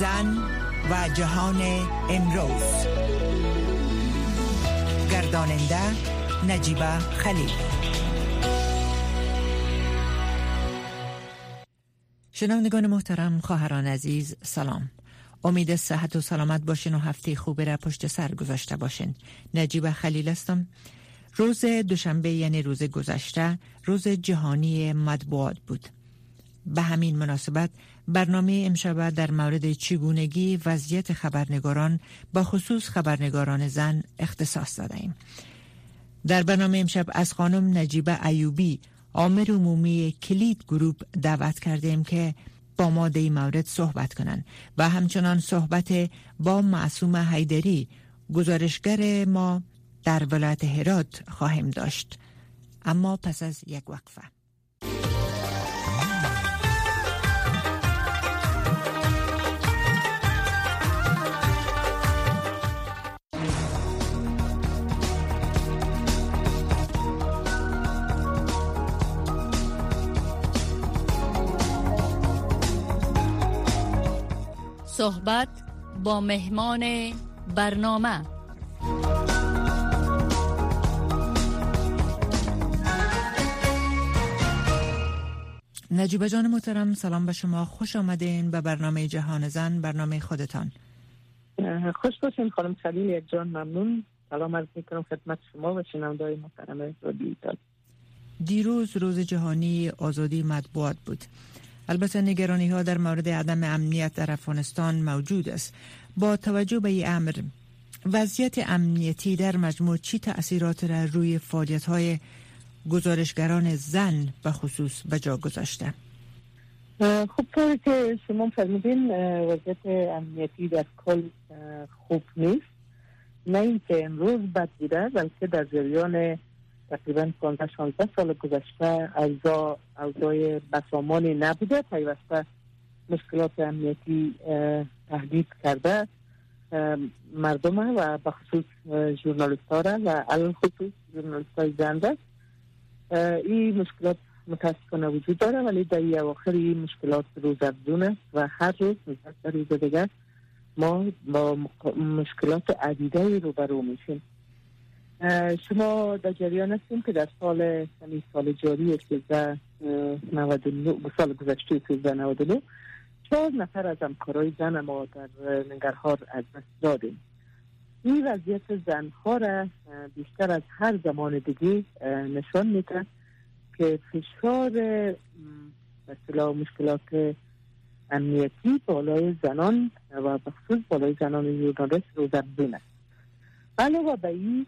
زن و جهان امروز. گرداننده نجیبه خلیل. شنوندگان محترم خواهران عزیز سلام. امید صحت و سلامت باشین و هفته خوبی را پشت سر گذاشته باشین. نجیب خلیل هستم. روز دوشنبه یعنی روز گذشته روز جهانی مطبوعات بود. به همین مناسبت برنامه امشب در مورد چگونگی وضعیت خبرنگاران با خصوص خبرنگاران زن اختصاص دادیم. در برنامه امشب از خانم نجیبه ایوبی عامر عمومی کلید گروپ دعوت کردیم که با ما این مورد صحبت کنند و همچنان صحبت با معصوم حیدری گزارشگر ما در ولایت هرات خواهیم داشت اما پس از یک وقفه صحبت با مهمان برنامه. نجیبه جان محترم سلام به شما. خوش آمدین به برنامه جهان زن برنامه خودتان. خوش باشین خانم خلیل یک جان ممنون. سلام عرض می‌کنم خدمت شما و شنوندای محترم رادیو دیروز روز جهانی آزادی مطبوعات بود. البته نگرانی ها در مورد عدم امنیت در افغانستان موجود است. با توجه به این امر وضعیت امنیتی در مجموع چی تأثیرات را روی فعالیت های گزارشگران زن به خصوص به جا گذاشته؟ خب طوری که شما فرمودین وضعیت امنیتی در کل خوب نیست. نه اینکه امروز بد بوده بلکه در جریان تقریبا 15 16 سال گذشته اوضاع اوضاع بسامانی نبوده پیوسته مشکلات امنیتی تهدید کرده مردم و بخصوص ژورنالیست ها و الان خصوص ژورنالیست های این مشکلات متاسفانه وجود داره ولی در این اواخر این مشکلات روز افزون و هر روز مثل روز دیگر ما با مشکلات عدیده روبرو میشیم. شما در جریان هستیم که در سال یعنی سال جاری 1399 سال گذشته 1399 چهار نفر از همکارای زن ما در نگرهار از دست دادیم. این وضعیت زنها را بیشتر از هر زمان دیگه نشان میده که فشار مثلا مشکلات امنیتی بالای زنان و بخصوص بالای زنان یوردانرس رو در است. علاوه به این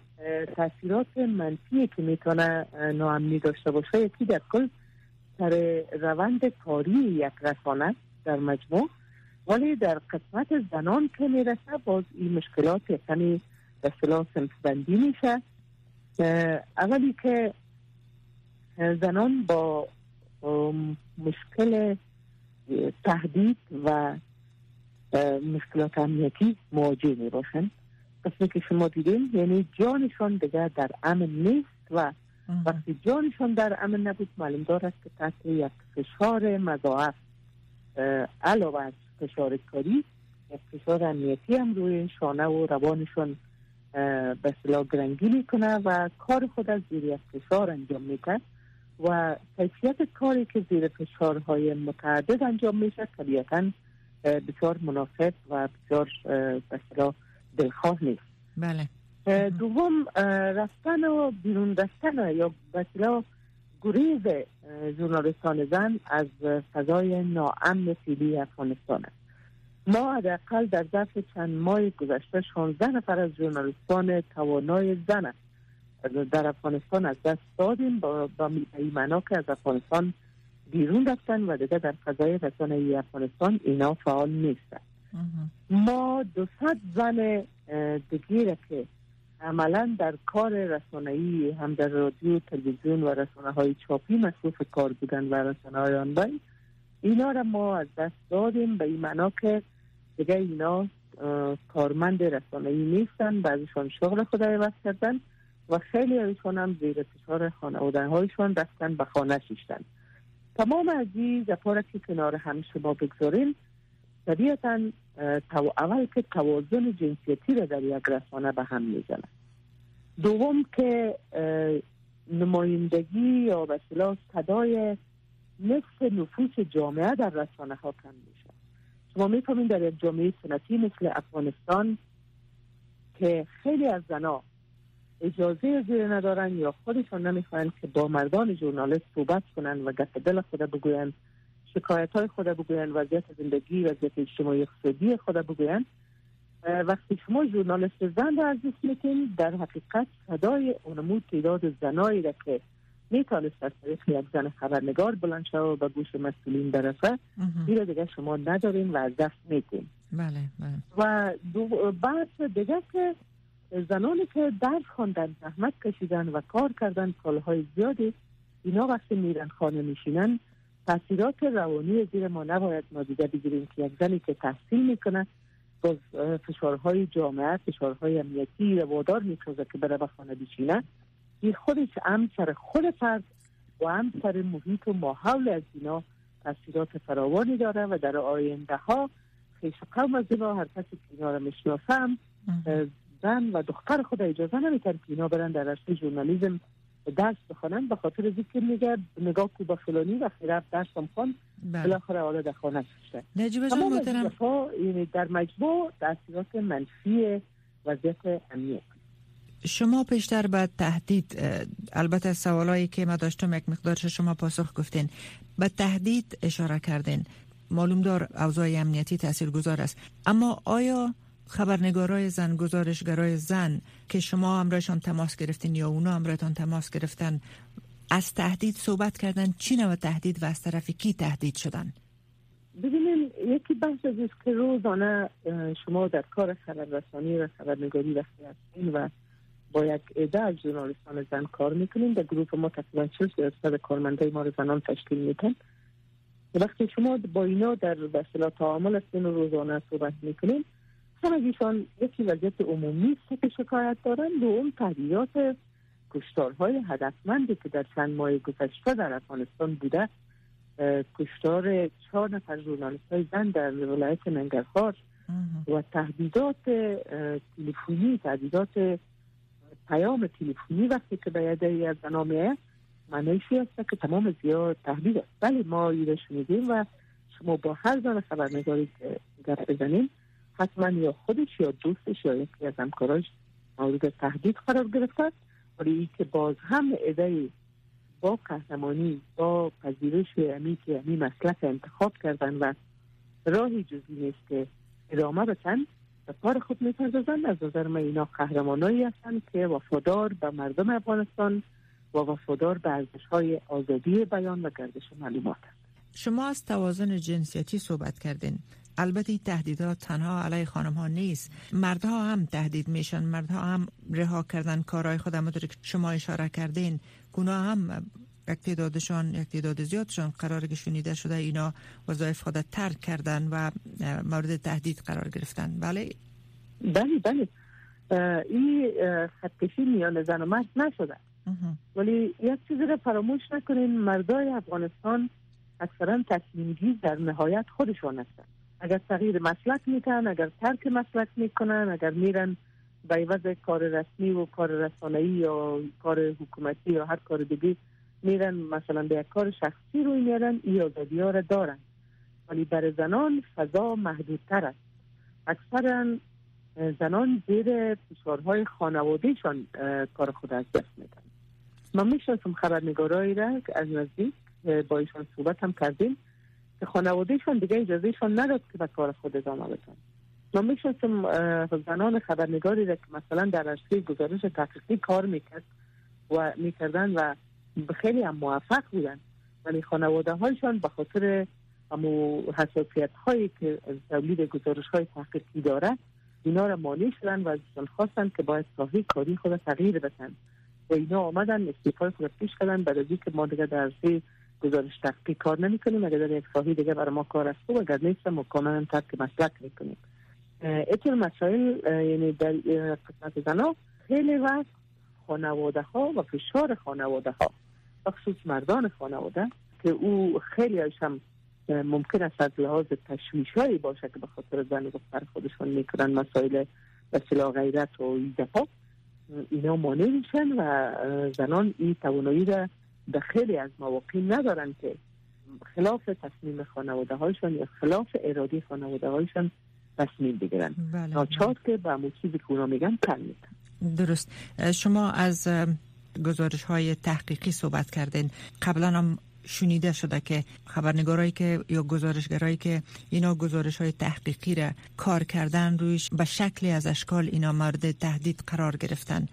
تاثیرات منفی که می‌تونه ناامنی داشته باشه یکی در کل سر روند کاری یک رسانه در مجموع. ولی در قسمت زنان که می‌رسه باز این مشکلات یعنی به صلاح بندی میشه. اولی که زنان با مشکل تهدید و مشکلات امنیتی مواجه می باشند قسمی که شما دیدین یعنی جانشان دیگر در امن نیست و وقتی جانشان در امن نبود معلوم دارد که تحت یک فشار مضاعف علاوه از فشار کاری یک فشار امنیتی هم روی شانه و روانشان به صلاح گرنگی می‌کنه و کار خود از زیر یک فشار انجام می‌کنه و کیفیت کاری که زیر فشارهای متعدد انجام میشه طبیعتا بسیار مناسب و بسیار به دلخواه نیست بله دوم رفتن و بیرون رفتن یا بسیار گریز ژورنالیستان زن از فضای ناامن فیلی افغانستان است. ما حداقل در ظرف چند ماه گذشته 16 نفر از ژورنالیستان توانای زن در افغانستان از دست دادیم با, با ایمنا که از افغانستان بیرون رفتن و دیگه در فضای رسانه افغانستان اینا فعال نیستن ما دوصد زن دیگه که عملا در کار رسانه‌ای هم در رادیو تلویزیون و رسانه های چاپی مصروف کار بودن و رسانه های آنلاین اینا را ما از دست دادیم به این معنا که دیگه اینا کارمند رسانه‌ای نیستن بعضیشان شغل خود عوض کردن و خیلی هایشان هم زیر فشار خانواده هایشان رفتن به خانه شیشتن تمام از این که کنار هم شما بگذاریم. طبیعتا اول که توازن جنسیتی را در یک رسانه به هم می‌زنه دوم که نمایندگی یا به صدای نصف نفوس جامعه در رسانه ها کم میشه. شما می‌فهمین در یک جامعه سنتی مثل افغانستان که خیلی از زنا اجازه زیر ندارن یا خودشان نمی‌خواهند که با مردان ژورنالیست صحبت کنن و گفت دل خود بگوین شکایت های خود بگوین وضعیت زندگی وضعیت اجتماعی اقتصادی خود بگوین وقتی شما ژورنالیست زن را عزیز می‌کنید در حقیقت صدای اونمود تعداد زنایی را که می‌تونست از طریق یک زن خبرنگار بلند شد و به گوش مسئولین برسه این دیگه شما ندارین و از دست میتین بله بله. و دو بعد دیگه که زنانی که درس خواندن زحمت کشیدن و کار کردن سالهای زیادی اینا وقتی میرن خانه میشینن تاثیرات روانی زیر ما نباید ما دیگه بگیریم که یک زنی که تحصیل می‌کنه با فشارهای جامعه فشارهای امنیتی وادار می‌سازه که بره به خانه بشینه این خودش هم سر خود فرد و هم سر محیط و ماحول از اینا تاثیرات فراوانی داره و در آینده ها خیش قوم از اینا هر کسی که اینا رو می‌شناسم زن و دختر خود اجازه نمیتن که اینا برن در رشته ژورنالیسم درس بخوانن به خاطر ذکر میگه نگاه کو با فلانی و خیرف درس هم خون بله. بالاخره حالا در خانه شده. نجیب جان محترم. یعنی در مجموع تاثیرات منفی وضعیت امنیت شما پیشتر به تهدید البته سوالایی که ما داشتم یک مقدارش شما پاسخ گفتین. به تهدید اشاره کردین. معلوم دار اوضاع امنیتی تاثیر گذار است. اما آیا خبرنگارای زن گزارشگرای زن که شما همراهشان تماس گرفتین یا اونا همراهتان تماس گرفتن از تهدید صحبت کردن چی نوع تهدید و از طرف کی تهدید شدن؟ ببینیم یکی بحث از که روزانه شما در کار خبررسانی و خبرنگاری وقتی هستین و با یک عده از ژورنالیستان زن کار می‌کنیم در گروه ما تقریبا 40 درصد کارمندای ما رو زنان تشکیل میتن وقتی شما با اینا در بسلا تعامل هستین و روزانه صحبت می‌کنیم همگیشان یکی وضعیت عمومی است که شکایت دارن دوم تهدیدات کشتارهای هدفمندی که در چند ماه گذشته در افغانستان بوده کشتار چهار نفر ژورنالیست های زن در ولایت ننگرهار و تهدیدات تلفنی تهدیدات پیام تلفنی وقتی که به یده از زنامه معنیشی است که تمام زیاد تهدید است. ولی ما ایره شنیدیم و شما با هر زن خبرنگاری که بزنیم حتما یا خودش یا دوستش یا یکی از همکاراش مورد تهدید قرار گرفته ولی که باز هم ایده با قهرمانی با پذیرش امی که امی مسلک انتخاب کردن و راهی جزی نیست که ادامه بتن به کار خود می‌پردازند از نظر من اینا قهرمانایی هستند که وفادار به مردم افغانستان و وفادار به ارزش های آزادی بیان و گردش معلومات. شما از توازن جنسیتی صحبت کردین. البته این تهدیدات تنها علیه خانم ها نیست. مردها هم تهدید میشن. مردها هم رها کردن کارهای خود همونطور که شما اشاره کردین. گناه هم یک تعدادشان یک تعداد زیادشان قرار که شنیده شده. اینا وظایف خود ترک کردن و مورد تهدید قرار گرفتن. بله؟ بله بله. این خطکشی میان زن و مرد نشده. ولی یک چیزی رو فراموش نکنین. مردای افغانستان اکثرا تصمیم در نهایت خودشان هستند. اگر تغییر مسلک می‌کنن اگر ترک مسلک می‌کنن اگر میرن به عوض کار رسمی و کار رسانه‌ای یا کار حکومتی یا هر کار دیگه میرن مثلا به یک کار شخصی روی میرن این آزادی ها را دارن. ولی برای زنان فضا محدودتر است. اکثرا زنان زیر فشارهای خانوادهشان کار خود از دست میدن. ما می‌شناسم خبرنگارایی را از نزدیک با ایشان صحبت هم کردیم. که خانوادهشان دیگه اجازهشان نداد که به کار خود ادامه بدن ما می‌شناسم زنان خبرنگاری را که مثلا در رشته گزارش تحقیقی کار می‌کرد و می‌کردن و خیلی هم موفق بودن. ولی خانواده هایشان به خاطر امو حساسیت هایی که تولید گزارش های تحقیقی داره اینا را مانع شدن و ازشان خواستن که باید ساحه کاری خود تغییر بدن. و اینا آمدن استیفای خود پیش کردن بعد از که ما دیگه در گزارش تحقیق کار نمی کنیم اگر در یک ساحه دیگه برای ما کار است و اگر نیست ما کاملا ترک مسلک می کنیم ایتون مسائل یعنی در قسمت زنا خیلی وقت خانواده ها و فشار خانواده ها خصوص مردان خانواده که او خیلی هم ممکن است از لحاظ تشویش هایی باشه که به خاطر زن و دختر خودشان می‌کنن مسائل به غیرت و ایدفا اینا مانع میشن و زنان این توانایی را به خیلی از مواقع ندارن که خلاف تصمیم خانواده هایشان یا خلاف اراده خانواده هایشان تصمیم بگیرن. بله. ناچار که به همون چیزی که میگن تن درست. شما از گزارش های تحقیقی صحبت کردین. قبلا هم شنیده شده که خبرنگارایی که یا گزارشگرایی که اینا گزارش های تحقیقی را کار کردن رویش به شکلی از اشکال اینا مورد تهدید قرار گرفتن.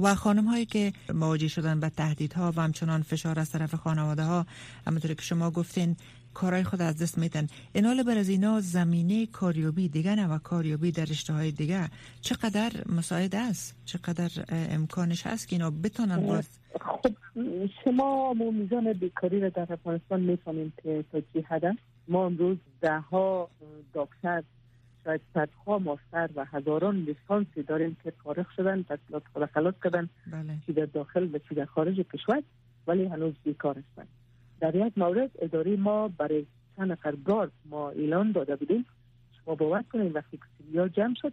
و خانم هایی که مواجه شدن به تهدیدها و همچنان فشار از طرف خانواده ها همونطور که شما گفتین کارهای خود از دست میتن این بر از اینا زمینه کاریابی دیگه نه و کاریابی در رشته های دیگه. چقدر مساعد است؟ چقدر امکانش هست که اینا بتونن باز خب شما ما میزان بیکاری را در افغانستان می‌فهمیم که تا چی ما امروز ده ها دکتر صدها ماستر و هزاران لیسانسی داریم که فارغ شدن تحصیلات خود خلاص کردن بله. چی در داخل و چی در خارج کشور ولی هنوز بیکار هستند در یک مورد اداره ما برای چند نفر گارد ما اعلان داده بودیم. شما باور کنید وقتی که جمع شد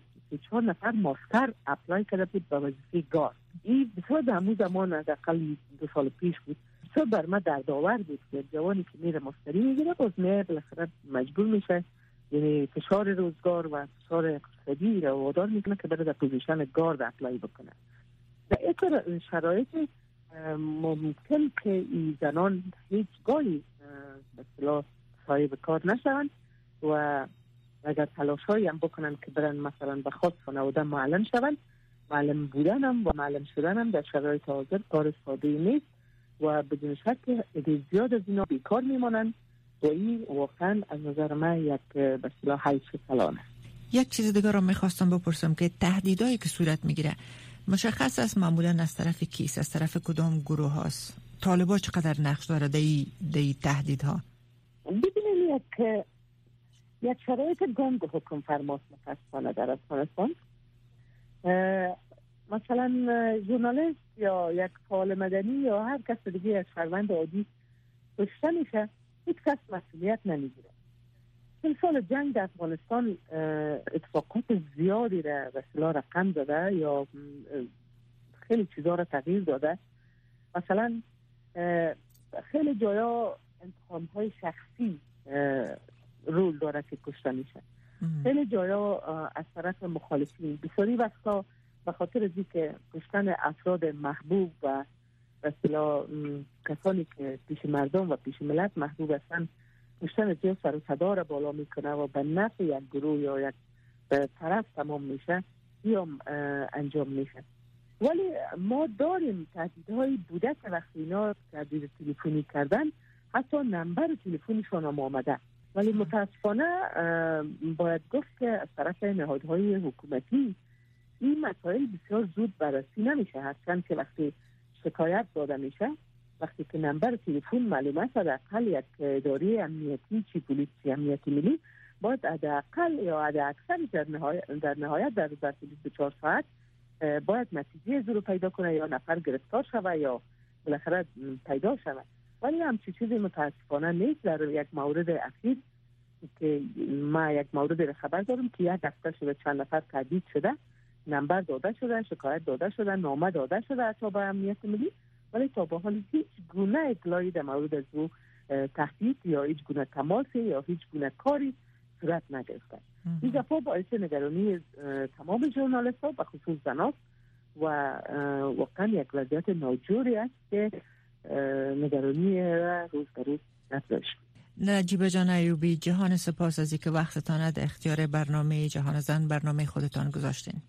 چهار نفر master apply کرده بود به وظیفه گارد. این بسیار در همون زمان اقل دو سال پیش بود بسیار بر ما دردآور بود که جوانی که میره master ی می‌گیره باز میره بالاخره مجبور میشه یعنی فشار روزگار و فشار اقتصادی رو وادار می‌کنه که بره در position guard apply بکنه. در این شرایط ممکن که این زنان هیچ گاهی به صاحب کار نشوند و اگر تلاش هم بکنن که برن مثلا به خود خانواده معلم شوند معلم بودن هم و معلم شدن هم در شرایط حاضر کار ساده نیست و بدون شک زیاد از اینا بیکار میمانند و این واقعا از نظر من یک به صلاح حیث کلانه یک چیز دیگر رو می‌خواستم بپرسم که تهدیدهایی که صورت می‌گیره مشخص است معمولا از طرف کیس از طرف کدام گروه هاست؟ طالبا چقدر نقش داره دی, دی تهدیدها؟ ببینید یک یک شرایط گنگ حکم فرماست متاسفانه در افغانستان. مثلا ژورنالیست یا یک فعال مدنی یا هر کس دیگه از شهروند عادی کشته میشه. هیچ کس مسئولیت نمی‌گیره. این سال جنگ در افغانستان اتفاقات زیادی را به رقم داده یا خیلی چیزها را تغییر داده. مثلا خیلی جایا انتخاب های شخصی رول داره که کشته میشه. خیلی جایا از طرف مخالفین. بسیاری وقتا به خاطر از که کشتن افراد محبوب و مثلا کسانی که پیش مردم و پیش ملت محبوب هستن کشتن زیاد سر و را بالا می‌کنه و به نفع یک گروه یا یک طرف تمام میشه یا انجام میشه. ولی ما داریم تهدیدهایی بوده که وقتی اینا تهدید تلفنی کردن حتی نمبر تلفنشان هم آمده. ولی متاسفانه باید گفت که از طرف نهادهای حکومتی این مسائل بسیار زود بررسی نمیشه. هرچند که وقتی شکایت داده میشه. وقتی که نمبر تلفن معلومه شد اقل یک اداره امنیتی چی پلیسی امنیتی ملی باید اقل یا اکثر در نهایت در نهایت در 24 ساعت باید نتیجه زور پیدا کنه یا نفر گرفتار شوه یا بالاخره پیدا شوه. ولی همچی چیزی متاسفانه نیست. در یک مورد اخیر که ما یک مورد خبر دارم که یک هفته شده چند نفر تهدید شده. نمبر داده شده شکایت داده شده نامه داده شده تا به امنیت ملی. ولی تا به حال هیچ گونه اطلاعی در مورد از او تهدید یا هیچ گونه تماس یا هیچ گونه کاری صورت نگرفته. این دفعه باعث نگرانی تمام جورنالیست ها به خصوص زناست و واقعا یک وضعیت ناجوری است که نگرانی روز به روز نفرش نجیب جان ایوبی جهان سپاس از که وقتتان در اختیار برنامه جهان زن برنامه خودتان گذاشتین.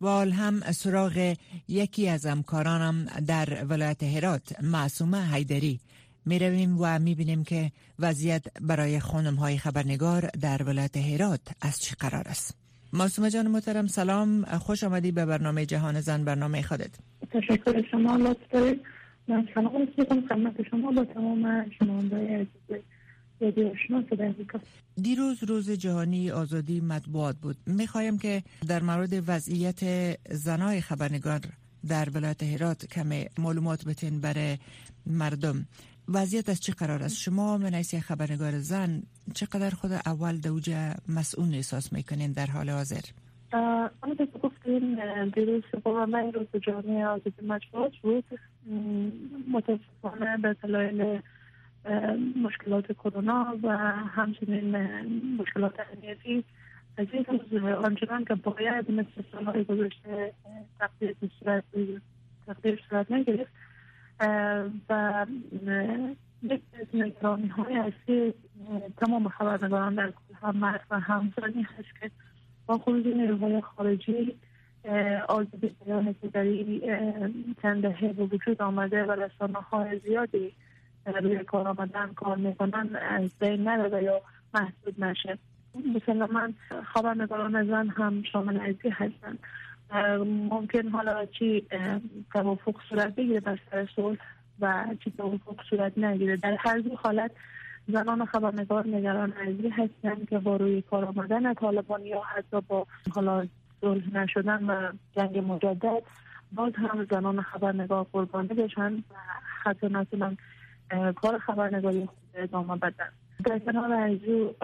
وال هم سراغ یکی از همکارانم در ولایت هرات معصومه حیدری. می و می بینیم که وضعیت برای خانم های خبرنگار در ولایت هرات از چی قرار است. معصومه جان محترم سلام. خوش آمدی به برنامه جهان زن برنامه خودت. تشکر شما لطف دارید من سلام. خدمت شما با تمام شنوندای عزیز. دیروز روز جهانی آزادی مطبوعات بود. می‌خوایم که در مورد وضعیت زنای خبرنگار در ولایت هرات کم معلومات بتین برای مردم. وضعیت از چه قرار است؟ شما من خبرنگار زن چقدر خود اول دوجه مسئول احساس می‌کنین در حال حاضر؟ آنه که گفتین دیروز با من روز جامعه آزادی مجموعات بود. متاسفانه به دلایل مشکلات کرونا و همچنین مشکلات امنیتی. از این روز آنچنان که باید مثل سالهای گذشته تقدیر صورت نگرفت و یک از نگرانی های اصلی تمام خبرنگاران در کل هم مرد و همزانی هست که با خروج نیروهای خارجی آزادی بیان که در این چند دهه به وجود آمده و رسانه های زیادی روی کار آمدن کار می‌کنن از بین نرده یا محدود نشه. مثلا من خبرنگاران زن هم شامل ازی هستن. ممکن حالا چی توافق صورت بگیره بر سر صلح و چی توافق صورت نگیره. در هر دو حالت زنان خبرنگار نگران ازی هستند که با روی کار آمدن طالبان یا حتی با حالا صلح نشدن و جنگ مجدد باز هم زنان خبرنگار قربانی بشن و حتی نتونن خبرنگاری خود ادامه بدن. در کنار ازو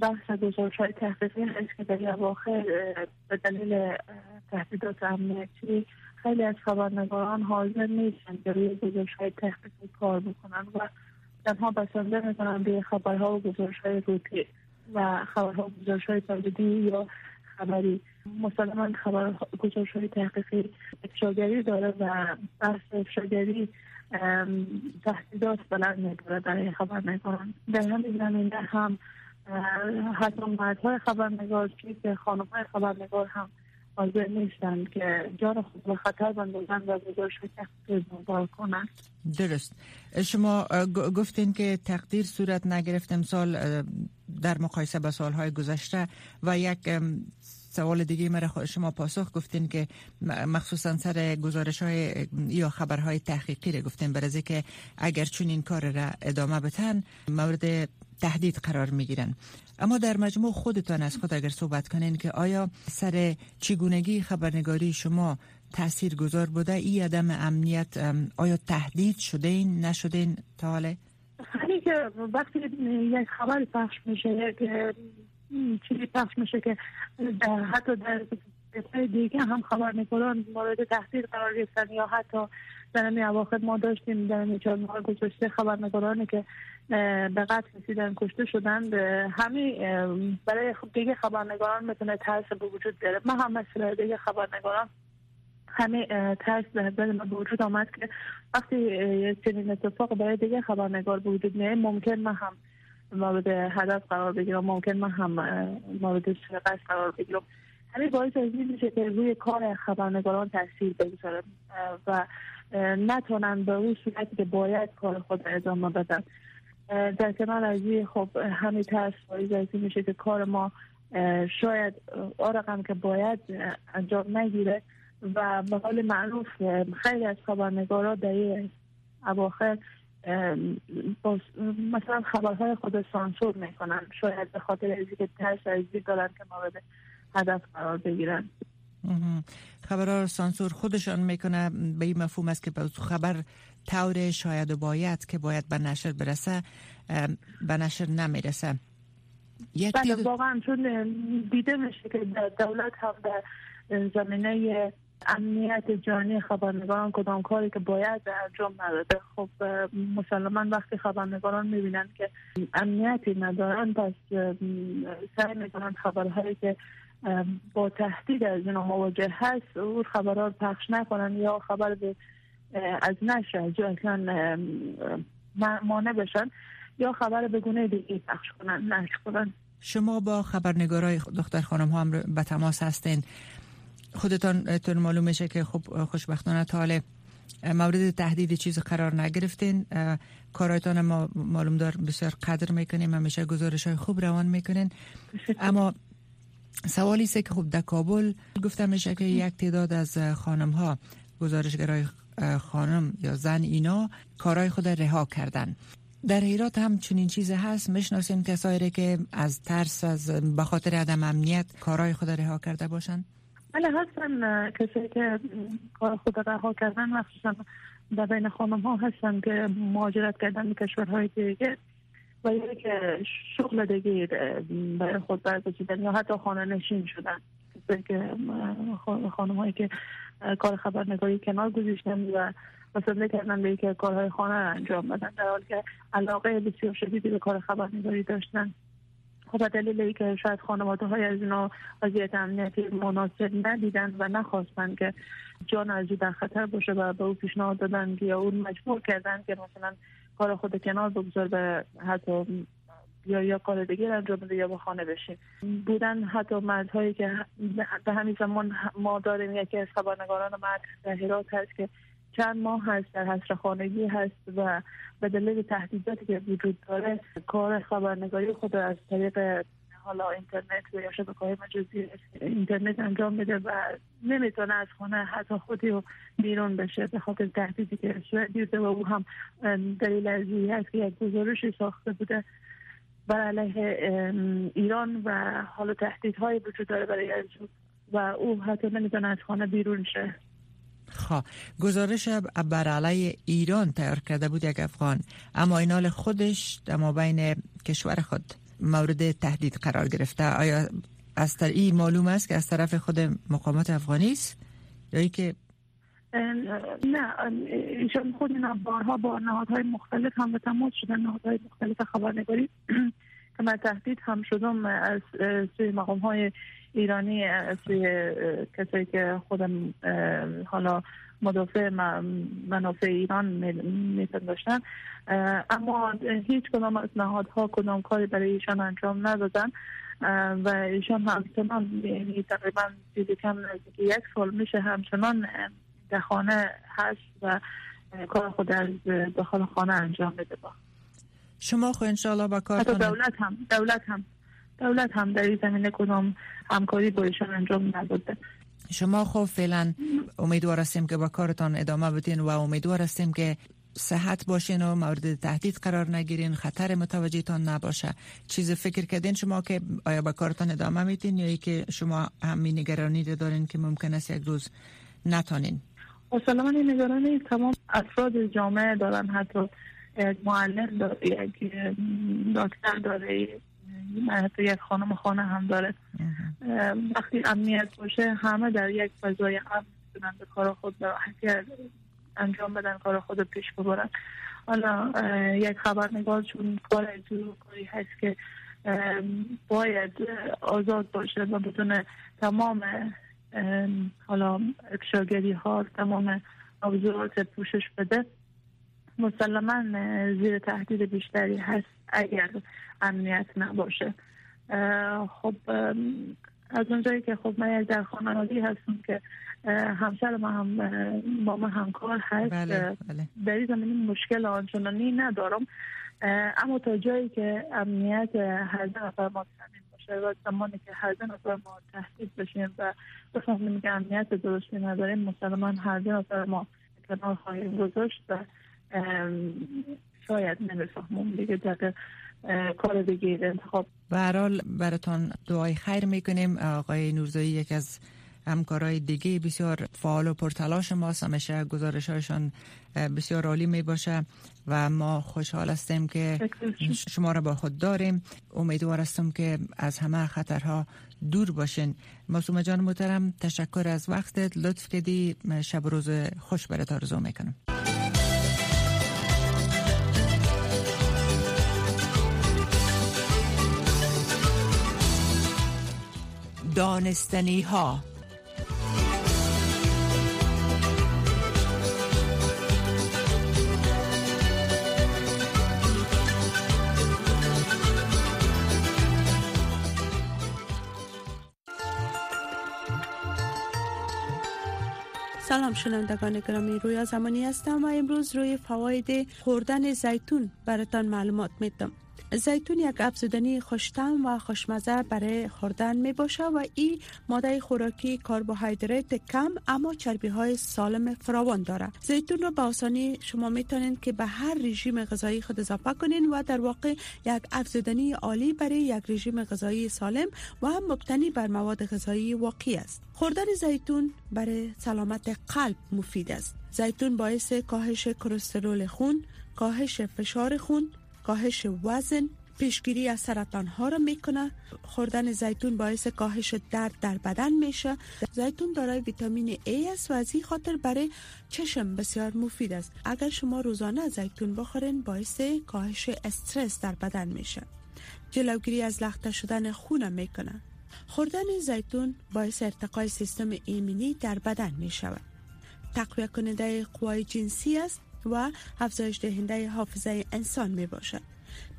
بحث گزارش های تحقیقی هست که در اواخر به دلیل تهدیدات امنیتی خیلی از خبرنگاران حاضر نیستن که روی گزارش های تحقیقی کار بکنن و تنها بسنده می‌کنن به خبرها و گزارش های روتی و خبرها و گزارش های تولیدی یا خبری. مسلما خبر گزارش های تحقیقی افشاگری داره و بحث افشاگری تهدیدات بلند می‌بره برای خبرنگاران در همین زمینه هم حتی مردهای خبرنگار که خانم های خبرنگار هم حاضر نیستن که جان خود به خطر بندازن و گزارش تقدیر کنن درست. شما گفتین که تقدیر صورت نگرفت امسال در مقایسه با سالهای گذشته و یک سوال دیگه مرا شما پاسخ گفتین که مخصوصا سر گزارش های یا خبرهای تحقیقی رو گفتین برای که اگر چون این کار را ادامه بتن مورد تهدید قرار می گیرن اما در مجموع خودتان از خود اگر صحبت کنین که آیا سر چگونگی خبرنگاری شما تاثیر گذار بوده ای عدم امنیت آیا تهدید شده نشده تا حاله؟ که وقتی یک خبر پخش میشه که چیزی پخش میشه که حتی در دیگه هم خبرنگاران مورد تحصیل قرار گرفتن یا حتی در این اواخر ما داشتیم در این چهار ماه گذشته خبرنگارانی که به قتل رسیدن کشته شدن همین برای دیگه خبرنگاران می‌تونه ترس به وجود بیاره. من هم مثل دیگه خبرنگاران همه ترس در به وجود آمد که وقتی چنین اتفاق برای دیگه خبرنگار به وجود میاد ممکن من هم مورد هدف قرار بگیرم. ممکن من هم مورد سرقت قرار بگیرم. همین باعث از میشه که روی کار خبرنگاران تاثیر بگذاره. و نتونن به اون صورتی که باید کار خود ادامه بدن. در کنار از خب همین ترس باعث از میشه که کار ما شاید آرقم که باید انجام نگیره و به حال معروف خیلی از خبرنگارا در اواخر مثلا خبرهای خود سانسور می‌کنن. شاید به خاطر ازی که ترس ازی دارن که مورد هدف قرار بگیرن. خبرها سانسور خودشان می‌کنه به این مفهوم است که خبر طور شاید و باید که باید به نشر برسه به نشر نمی‌رسه. بله واقعا چون دیده میشه که دولت هم در زمینه امنیت جانی خبرنگاران کدام کاری که باید انجام نداده. خب مسلما وقتی خبرنگاران می‌بینند که امنیتی ندارن پس سعی می‌کنن خبرهایی که با تهدید از اینا مواجه هست اون خبرها پخش نکنن یا خبر به از نشر اصلا مانع بشن یا خبر به گونه دیگه پخش کنن نشر کنن. شما با خبرنگارای دختر خانم هم به تماس هستین. خودتان تون معلوم میشه که خب خوشبختانه تا مورد تهدید چیز قرار نگرفتین. کارایتان ما معلوم دار بسیار قدر می‌کنیم همیشه گزارش های خوب روان می‌کنین. اما سوالی است که خب در کابل گفتم میشه که یک تعداد از خانم ها گزارشگرای خانم یا زن اینا کارهای خود رها کردن. در ایرات هم چنین چیز هست؟ می‌شناسیم کسایی که از ترس از بخاطر عدم امنیت کارهای خود رها کرده باشند؟ بله هستن کسایی که کار خود رها کردن مخصوصا در بین خانم ها هستن که مهاجرت کردن به کشورهای دیگه و یا که شغل دیگه برای خود برگزیدن یا حتی خانه نشین شدن. که خانم هایی که کار خبرنگاری کنار گذاشتن و مسئله کردن به کارهای خانه انجام بدن در حالی که علاقه بسیار شدیدی به کار خبرنگاری داشتن. خب دلیل ای که شاید خانواده های از اینا وضعیت امنیتی مناسب ندیدن و نخواستن که جان از در خطر باشه و به او پیشنهاد دادن یا اون مجبور کردن که مثلا کار خود کنار بگذار به حتی یا یا کار دیگه انجام بده یا به خانه بشین بودن حتی مردهایی که به همین زمان ما داریم یکی از خبرنگاران مرد در هرات هست که چند ماه هست در حصر خانگی هست و به دلیل تهدیداتی که وجود داره کار خبرنگاری خود از طریق حالا اینترنت و یا شبکه های مجازی اینترنت انجام بده و نمی‌تونه از خانه حتی خودی رو بیرون بشه به خاطر تهدیدی که صورت دیده و او هم دلیل ازی هست که یک گزارشی ساخته بوده بر علیه ایران و حالا تهدیدهای وجود داره برای از و او حتی نمی‌تونه از خانه بیرون شه. خب گزارش بر علیه ایران تیار کرده بود یک افغان اما اینال خودش در بین کشور خود مورد تهدید قرار گرفته. آیا از این معلوم است که از طرف خود مقامات افغانی است یا که نه ایشان خود اینا بارها با نهادهای مختلف هم به تماس شدن نهادهای مختلف خبرنگاری که من تهدید هم شدم از سوی مقام های ایرانی از کسایی که خودم حالا مدافع منافع ایران میتون داشتن اما هیچ کدام از نهادها کدام کاری برای ایشان انجام ندادن. و ایشان همچنان یعنی تقریبا دیدی کم یک سال میشه همچنان در خانه هست و کار خود از داخل خانه انجام بده با شما خو انشاءالله با کار دولت هم دولت هم. دولت هم در این زمینه کدام همکاری با ایشان انجام نداده. شما خب فعلا امیدوار هستیم که با کارتان ادامه بدین و امیدوار هستیم که صحت باشین و مورد تهدید قرار نگیرین خطر متوجهتان نباشه. چیز فکر کردین شما که آیا با کارتان ادامه میدین یا ای که شما همین نگرانی دارین که ممکن است یک روز نتانین؟ اصلا من نگرانی تمام افراد جامعه دارن. حتی یک معلم داره یک دکتر داره حتی یک خانم خانه هم داره. وقتی امنیت باشه همه در یک فضای امن می‌تونن به کار خود انجام بدن کار خود پیش ببرن. حالا یک خبرنگار چون کار کاری هست که باید آزاد باشه و بتونه تمام حالا افشاگری ها تمام موضوعات پوشش بده. مسلما زیر تهدید بیشتری هست اگر امنیت نباشه خب از اونجایی که خب من در خانوادی هستم که همسر ما هم با ما همکار هست بله، بله. در این زمینی مشکل آنچنانی ندارم اما تا جایی که امنیت هر دو نفر ما تامین باشه و زمانی که هر دو نفر ما تهدید بشیم و بفهمیم که امنیت درستی نداریم مسلما هر دو نفر ما کنار خواهیم گذاشت و شاید نمی‌فهمم دیگه دقیق کار دیگه انتخاب. به براتان دعای خیر می‌کنیم. آقای نورزایی یک از همکارای دیگه بسیار فعال و پرتلاش ماست. همیشه گزارش هایشان بسیار عالی می باشه و ما خوشحال هستیم که شما را با خود داریم. امیدوار هستم که از همه خطرها دور باشین. مصومه جان محترم تشکر از وقتت. لطف کردی. شب روز خوش برات آرزو می‌کنم. دانستنی ها سلام شنوندگان گرامی رویا زمانی هستم و امروز روی فواید خوردن زیتون براتان معلومات میدم. زیتون یک افزودنی خوشتم و خوشمزه برای خوردن می باشه و این ماده خوراکی کربوهیدرات کم اما چربی های سالم فراوان داره. زیتون رو به آسانی شما می‌تونید که به هر رژیم غذایی خود اضافه کنین و در واقع یک افزودنی عالی برای یک رژیم غذایی سالم و هم مبتنی بر مواد غذایی واقعی است. خوردن زیتون برای سلامت قلب مفید است. زیتون باعث کاهش کلسترول خون کاهش فشار خون کاهش وزن پیشگیری از سرطان ها را می‌کنه. خوردن زیتون باعث کاهش درد در بدن میشه. زیتون دارای ویتامین A است و از این خاطر برای چشم بسیار مفید است. اگر شما روزانه زیتون بخورین باعث کاهش استرس در بدن میشه. جلوگیری از لخته شدن خون می‌کنه. خوردن زیتون باعث ارتقای سیستم ایمنی در بدن می شود تقویه کننده قوای جنسی است. و افزایش دهنده حافظه انسان می باشد.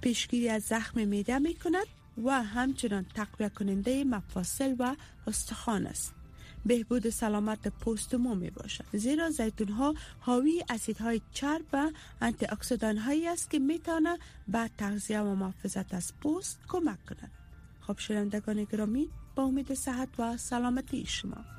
پیشگیری از زخم میده می کند و همچنان تقویه کننده مفاصل و استخوان است. بهبود سلامت پوست مو می باشد. زیرا زیتون ها حاوی اسیدهای چرب و انتی اکسیدان هایی است که می تواند به تغذیه و محافظت از پوست کمک کند. خب شنوندگان گرامی با امید صحت و سلامتی شما.